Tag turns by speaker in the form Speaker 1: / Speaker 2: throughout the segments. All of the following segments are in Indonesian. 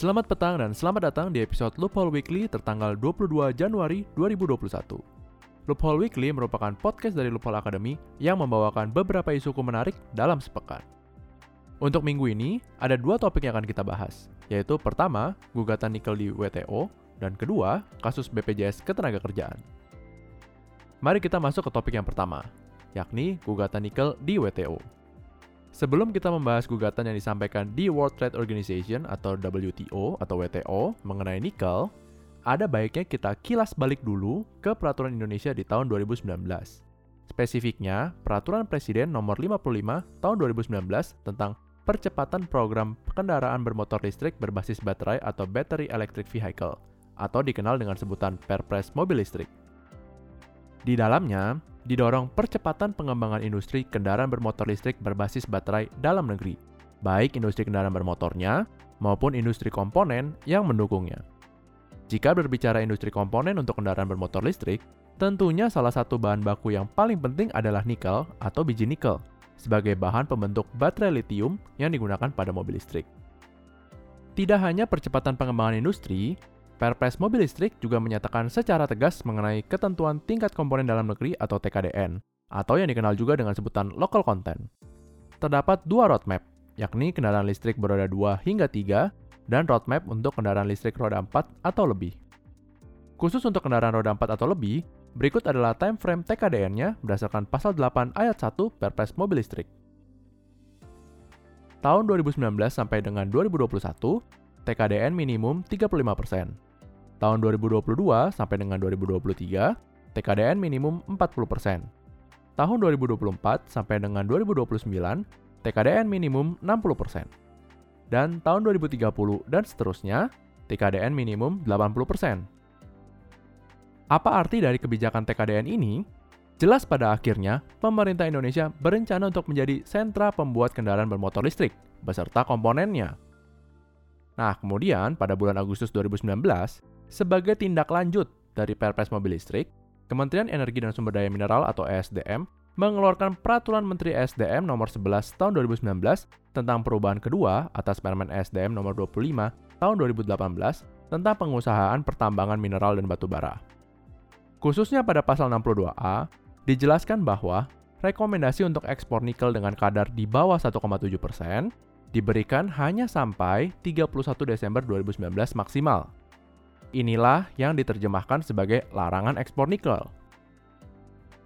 Speaker 1: Selamat petang dan selamat datang di episode Loophole Weekly tertanggal 22 Januari 2021. Loophole Weekly merupakan podcast dari Loophole Academy yang membawakan beberapa isu menarik dalam sepekan. Untuk minggu ini, ada dua topik yang akan kita bahas, yaitu pertama, gugatan nikel di WTO, dan kedua, kasus BPJS Ketenagakerjaan. Mari kita masuk ke topik yang pertama, yakni gugatan nikel di WTO. Sebelum kita membahas gugatan yang disampaikan di World Trade Organization atau WTO atau WTO mengenai nikel, ada baiknya kita kilas balik dulu ke peraturan Indonesia di tahun 2019. Spesifiknya, Peraturan Presiden Nomor 55 Tahun 2019 tentang percepatan program kendaraan bermotor listrik berbasis baterai atau Battery Electric Vehicle, atau dikenal dengan sebutan Perpres Mobil Listrik. Di dalamnya, didorong percepatan pengembangan industri kendaraan bermotor listrik berbasis baterai dalam negeri, baik industri kendaraan bermotornya maupun industri komponen yang mendukungnya. Jika berbicara industri komponen untuk kendaraan bermotor listrik, tentunya salah satu bahan baku yang paling penting adalah nikel atau biji nikel sebagai bahan pembentuk baterai lithium yang digunakan pada mobil listrik. Tidak hanya percepatan pengembangan industri, Perpres mobil listrik juga menyatakan secara tegas mengenai ketentuan tingkat komponen dalam negeri atau TKDN, atau yang dikenal juga dengan sebutan local content. Terdapat dua roadmap, yakni kendaraan listrik beroda 2 hingga 3, dan roadmap untuk kendaraan listrik roda 4 atau lebih. Khusus untuk kendaraan roda 4 atau lebih, berikut adalah time frame TKDN-nya berdasarkan pasal 8 ayat 1 Perpres mobil listrik. Tahun 2019 sampai dengan 2021, TKDN minimum 35% tahun 2022 sampai dengan 2023, TKDN minimum 40%. Tahun 2024 sampai dengan 2029, TKDN minimum 60%. Dan tahun 2030 dan seterusnya, TKDN minimum 80%. Apa arti dari kebijakan TKDN ini? Jelas pada akhirnya, pemerintah Indonesia berencana untuk menjadi sentra pembuat kendaraan bermotor listrik, beserta komponennya. Nah, kemudian pada bulan Agustus 2019, sebagai tindak lanjut dari Perpres mobil listrik, Kementerian Energi dan Sumber Daya Mineral atau ESDM mengeluarkan Peraturan Menteri ESDM nomor 11 tahun 2019 tentang perubahan kedua atas Permen ESDM nomor 25 tahun 2018 tentang pengusahaan pertambangan mineral dan batu bara. Khususnya pada pasal 62A, dijelaskan bahwa rekomendasi untuk ekspor nikel dengan kadar di bawah 1,7% diberikan hanya sampai 31 Desember 2019 maksimal Inilah yang diterjemahkan sebagai larangan ekspor nikel.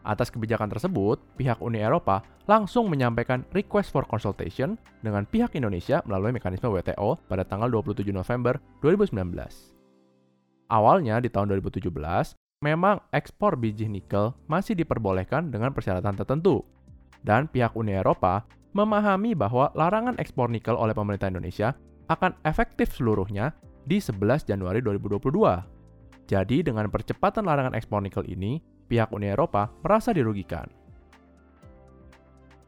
Speaker 1: Atas kebijakan tersebut, pihak Uni Eropa langsung menyampaikan request for consultation dengan pihak Indonesia melalui mekanisme WTO pada tanggal 27 November 2019. Awalnya di tahun 2017, memang ekspor biji nikel masih diperbolehkan dengan persyaratan tertentu. Dan pihak Uni Eropa memahami bahwa larangan ekspor nikel oleh pemerintah Indonesia akan efektif seluruhnya di 11 Januari 2022. Jadi dengan percepatan larangan ekspor nikel ini, pihak Uni Eropa merasa dirugikan.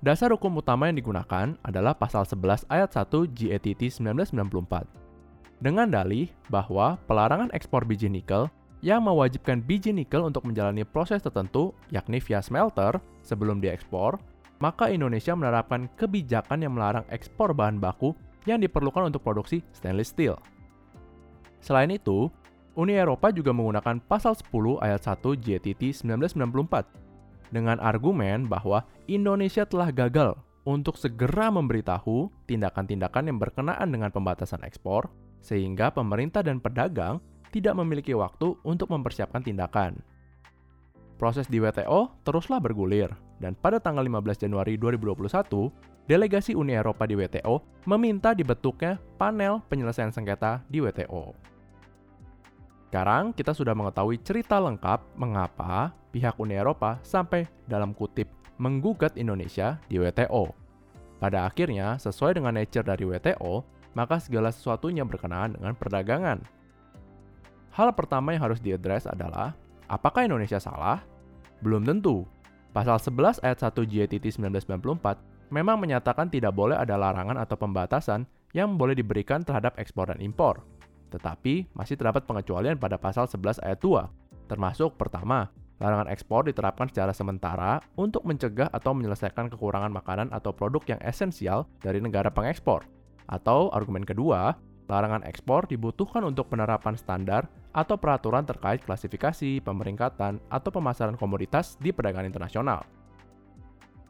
Speaker 1: Dasar hukum utama yang digunakan adalah pasal 11 ayat 1 GATT 1994. Dengan dalih bahwa pelarangan ekspor biji nikel yang mewajibkan biji nikel untuk menjalani proses tertentu, yakni via smelter, sebelum diekspor, maka Indonesia menerapkan kebijakan yang melarang ekspor bahan baku yang diperlukan untuk produksi stainless steel. Selain itu, Uni Eropa juga menggunakan pasal 10 ayat 1 JTT 1994 dengan argumen bahwa Indonesia telah gagal untuk segera memberitahu tindakan-tindakan yang berkenaan dengan pembatasan ekspor, sehingga pemerintah dan pedagang tidak memiliki waktu untuk mempersiapkan tindakan. Proses di WTO teruslah bergulir, dan pada tanggal 15 Januari 2021, delegasi Uni Eropa di WTO meminta dibentuknya panel penyelesaian sengketa di WTO. Sekarang kita sudah mengetahui cerita lengkap mengapa pihak Uni Eropa sampai dalam kutip menggugat Indonesia di WTO. Pada akhirnya, sesuai dengan nature dari WTO, maka segala sesuatunya berkenaan dengan perdagangan. Hal pertama yang harus diadres adalah, apakah Indonesia salah? Belum tentu. Pasal 11 ayat 1 JTT 1994 memang menyatakan tidak boleh ada larangan atau pembatasan yang boleh diberikan terhadap ekspor dan impor. Tetapi masih terdapat pengecualian pada pasal 11 ayat 2, termasuk pertama, larangan ekspor diterapkan secara sementara untuk mencegah atau menyelesaikan kekurangan makanan atau produk yang esensial dari negara pengekspor. Atau argumen kedua, larangan ekspor dibutuhkan untuk penerapan standar atau peraturan terkait klasifikasi, pemeringkatan, atau pemasaran komoditas di perdagangan internasional.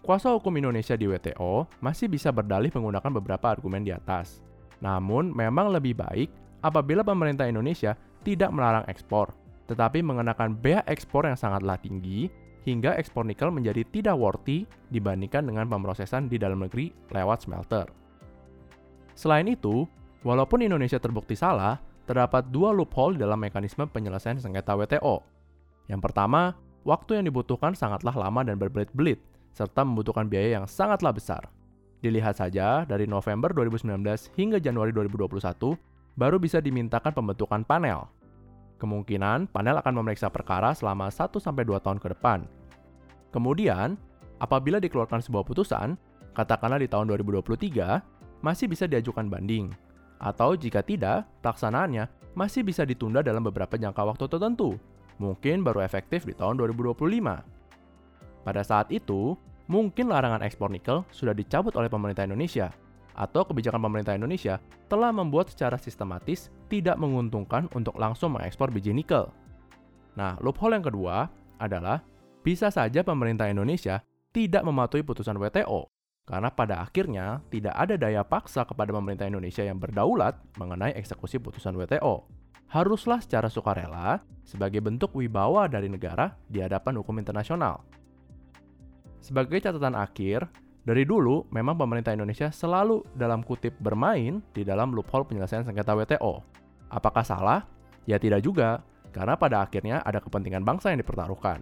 Speaker 1: Kuasa hukum Indonesia di WTO masih bisa berdalih menggunakan beberapa argumen di atas. Namun, memang lebih baik apabila pemerintah Indonesia tidak melarang ekspor, tetapi mengenakan bea ekspor yang sangatlah tinggi hingga ekspor nikel menjadi tidak worthy dibandingkan dengan pemrosesan di dalam negeri lewat smelter. Selain itu, walaupun Indonesia terbukti salah, terdapat dua loophole dalam mekanisme penyelesaian sengketa WTO. Yang pertama, waktu yang dibutuhkan sangatlah lama dan berbelit-belit, serta membutuhkan biaya yang sangatlah besar. Dilihat saja, dari November 2019 hingga Januari 2021, baru bisa dimintakan pembentukan panel. Kemungkinan panel akan memeriksa perkara selama 1-2 tahun ke depan. Kemudian, apabila dikeluarkan sebuah putusan, katakanlah di tahun 2023, masih bisa diajukan banding. Atau jika tidak, pelaksanaannya masih bisa ditunda dalam beberapa jangka waktu tertentu, mungkin baru efektif di tahun 2025. Pada saat itu, mungkin larangan ekspor nikel sudah dicabut oleh pemerintah Indonesia, atau kebijakan pemerintah Indonesia telah membuat secara sistematis tidak menguntungkan untuk langsung mengekspor biji nikel. Nah, loophole yang kedua adalah bisa saja pemerintah Indonesia tidak mematuhi putusan WTO, karena pada akhirnya tidak ada daya paksa kepada pemerintah Indonesia yang berdaulat mengenai eksekusi putusan WTO. Haruslah secara sukarela sebagai bentuk wibawa dari negara di hadapan hukum internasional. Sebagai catatan akhir, dari dulu memang pemerintah Indonesia selalu dalam kutip bermain di dalam loophole penyelesaian sengketa WTO. Apakah salah? Ya tidak juga, karena pada akhirnya ada kepentingan bangsa yang dipertaruhkan.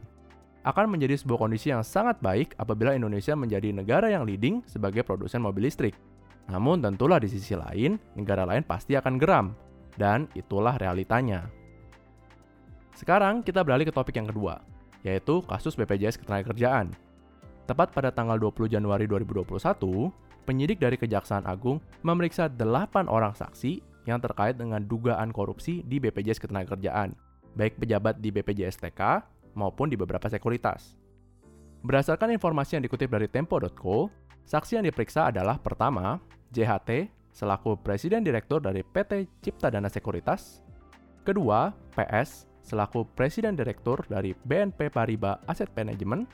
Speaker 1: Akan menjadi sebuah kondisi yang sangat baik apabila Indonesia menjadi negara yang leading sebagai produsen mobil listrik. Namun tentulah di sisi lain, negara lain pasti akan geram. Dan itulah realitanya. Sekarang kita beralih ke topik yang kedua, yaitu kasus BPJS Ketenagakerjaan. Tepat pada tanggal 20 Januari 2021, penyidik dari Kejaksaan Agung memeriksa 8 orang saksi yang terkait dengan dugaan korupsi di BPJS Ketenagakerjaan, baik pejabat di BPJS TK maupun di beberapa sekuritas. Berdasarkan informasi yang dikutip dari Tempo.co, saksi yang diperiksa adalah pertama, JHT selaku Presiden Direktur dari PT Cipta Dana Sekuritas, kedua, PS selaku Presiden Direktur dari BNP Paribas Asset Management,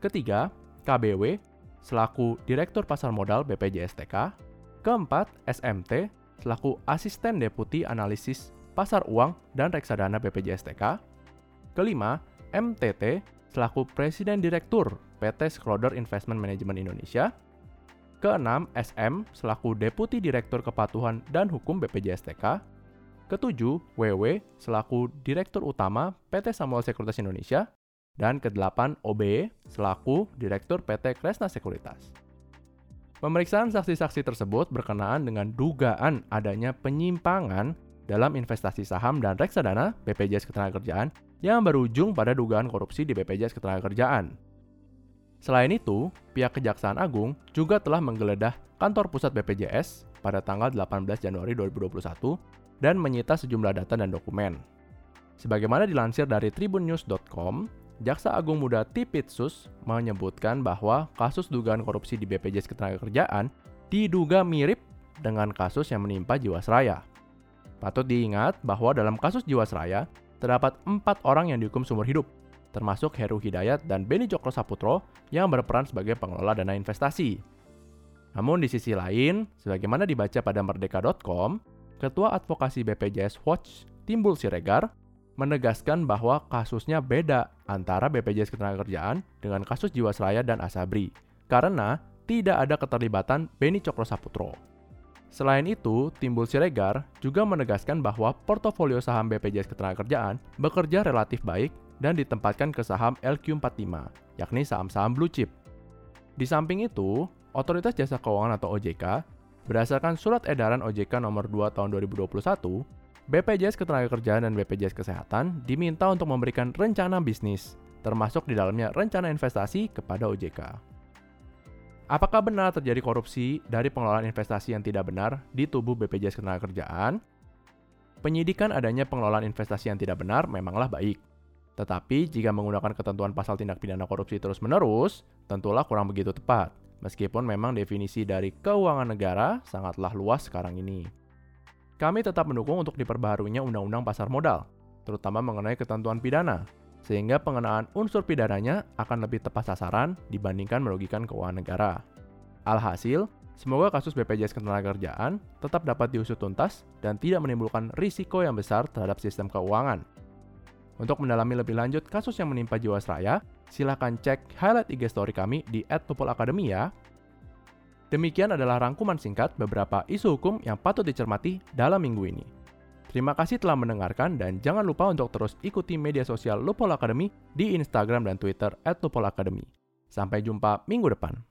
Speaker 1: Ketiga, KBW selaku Direktur Pasar Modal BPJSTK. Keempat, SMT selaku Asisten Deputi Analisis Pasar Uang dan Reksadana BPJSTK. Kelima, MTT selaku Presiden Direktur PT Schroeder Investment Management Indonesia. Keenam, SM selaku Deputi Direktur Kepatuhan dan Hukum BPJSTK. Ketujuh, WW selaku Direktur Utama PT Samuel Sekuritas Indonesia dan kedelapan OB selaku Direktur PT Kresna Sekuritas. Pemeriksaan saksi-saksi tersebut berkenaan dengan dugaan adanya penyimpangan dalam investasi saham dan reksadana BPJS Ketenagakerjaan yang berujung pada dugaan korupsi di BPJS Ketenagakerjaan. Selain itu, pihak Kejaksaan Agung juga telah menggeledah kantor pusat BPJS pada tanggal 18 Januari 2021 dan menyita sejumlah data dan dokumen. Sebagaimana dilansir dari tribunnews.com, Jaksa Agung Muda Tipitsus menyebutkan bahwa kasus dugaan korupsi di BPJS Ketenagakerjaan diduga mirip dengan kasus yang menimpa Jiwasraya. Patut diingat bahwa dalam kasus Jiwasraya, terdapat empat orang yang dihukum seumur hidup, termasuk Heru Hidayat dan Beni Cokro Saputro yang berperan sebagai pengelola dana investasi. Namun di sisi lain, sebagaimana dibaca pada merdeka.com, Ketua Advokasi BPJS Watch Timbul Siregar menegaskan bahwa kasusnya beda antara BPJS Ketenagakerjaan dengan kasus Jiwasraya dan Asabri, karena tidak ada keterlibatan Beni Cokro Saputro. Selain itu, Timbul Siregar juga menegaskan bahwa portofolio saham BPJS Ketenagakerjaan bekerja relatif baik dan ditempatkan ke saham LQ45, yakni saham-saham blue chip. Di samping itu, Otoritas Jasa Keuangan atau OJK berdasarkan surat edaran OJK nomor 2 tahun 2021 BPJS Ketenagakerjaan dan BPJS Kesehatan diminta untuk memberikan rencana bisnis, termasuk di dalamnya rencana investasi kepada OJK. Apakah benar terjadi korupsi dari pengelolaan investasi yang tidak benar di tubuh BPJS Ketenagakerjaan? Penyidikan adanya pengelolaan investasi yang tidak benar memanglah baik. Tetapi jika menggunakan ketentuan pasal tindak pidana korupsi terus-menerus, tentulah kurang begitu tepat, meskipun memang definisi dari keuangan negara sangatlah luas sekarang ini. Kami tetap mendukung untuk diperbaharunya Undang-Undang Pasar Modal, terutama mengenai ketentuan pidana, sehingga pengenaan unsur pidananya akan lebih tepat sasaran dibandingkan merugikan keuangan negara. Alhasil, semoga kasus BPJS Ketenagakerjaan tetap dapat diusut tuntas dan tidak menimbulkan risiko yang besar terhadap sistem keuangan. Untuk mendalami lebih lanjut kasus yang menimpa Jiwasraya, silahkan cek highlight IG story kami di @tupolakademi ya. Demikian adalah rangkuman singkat beberapa isu hukum yang patut dicermati dalam minggu ini. Terima kasih telah mendengarkan dan jangan lupa untuk terus ikuti media sosial Lupol Academy di Instagram dan Twitter @lupolacademy. Sampai jumpa minggu depan.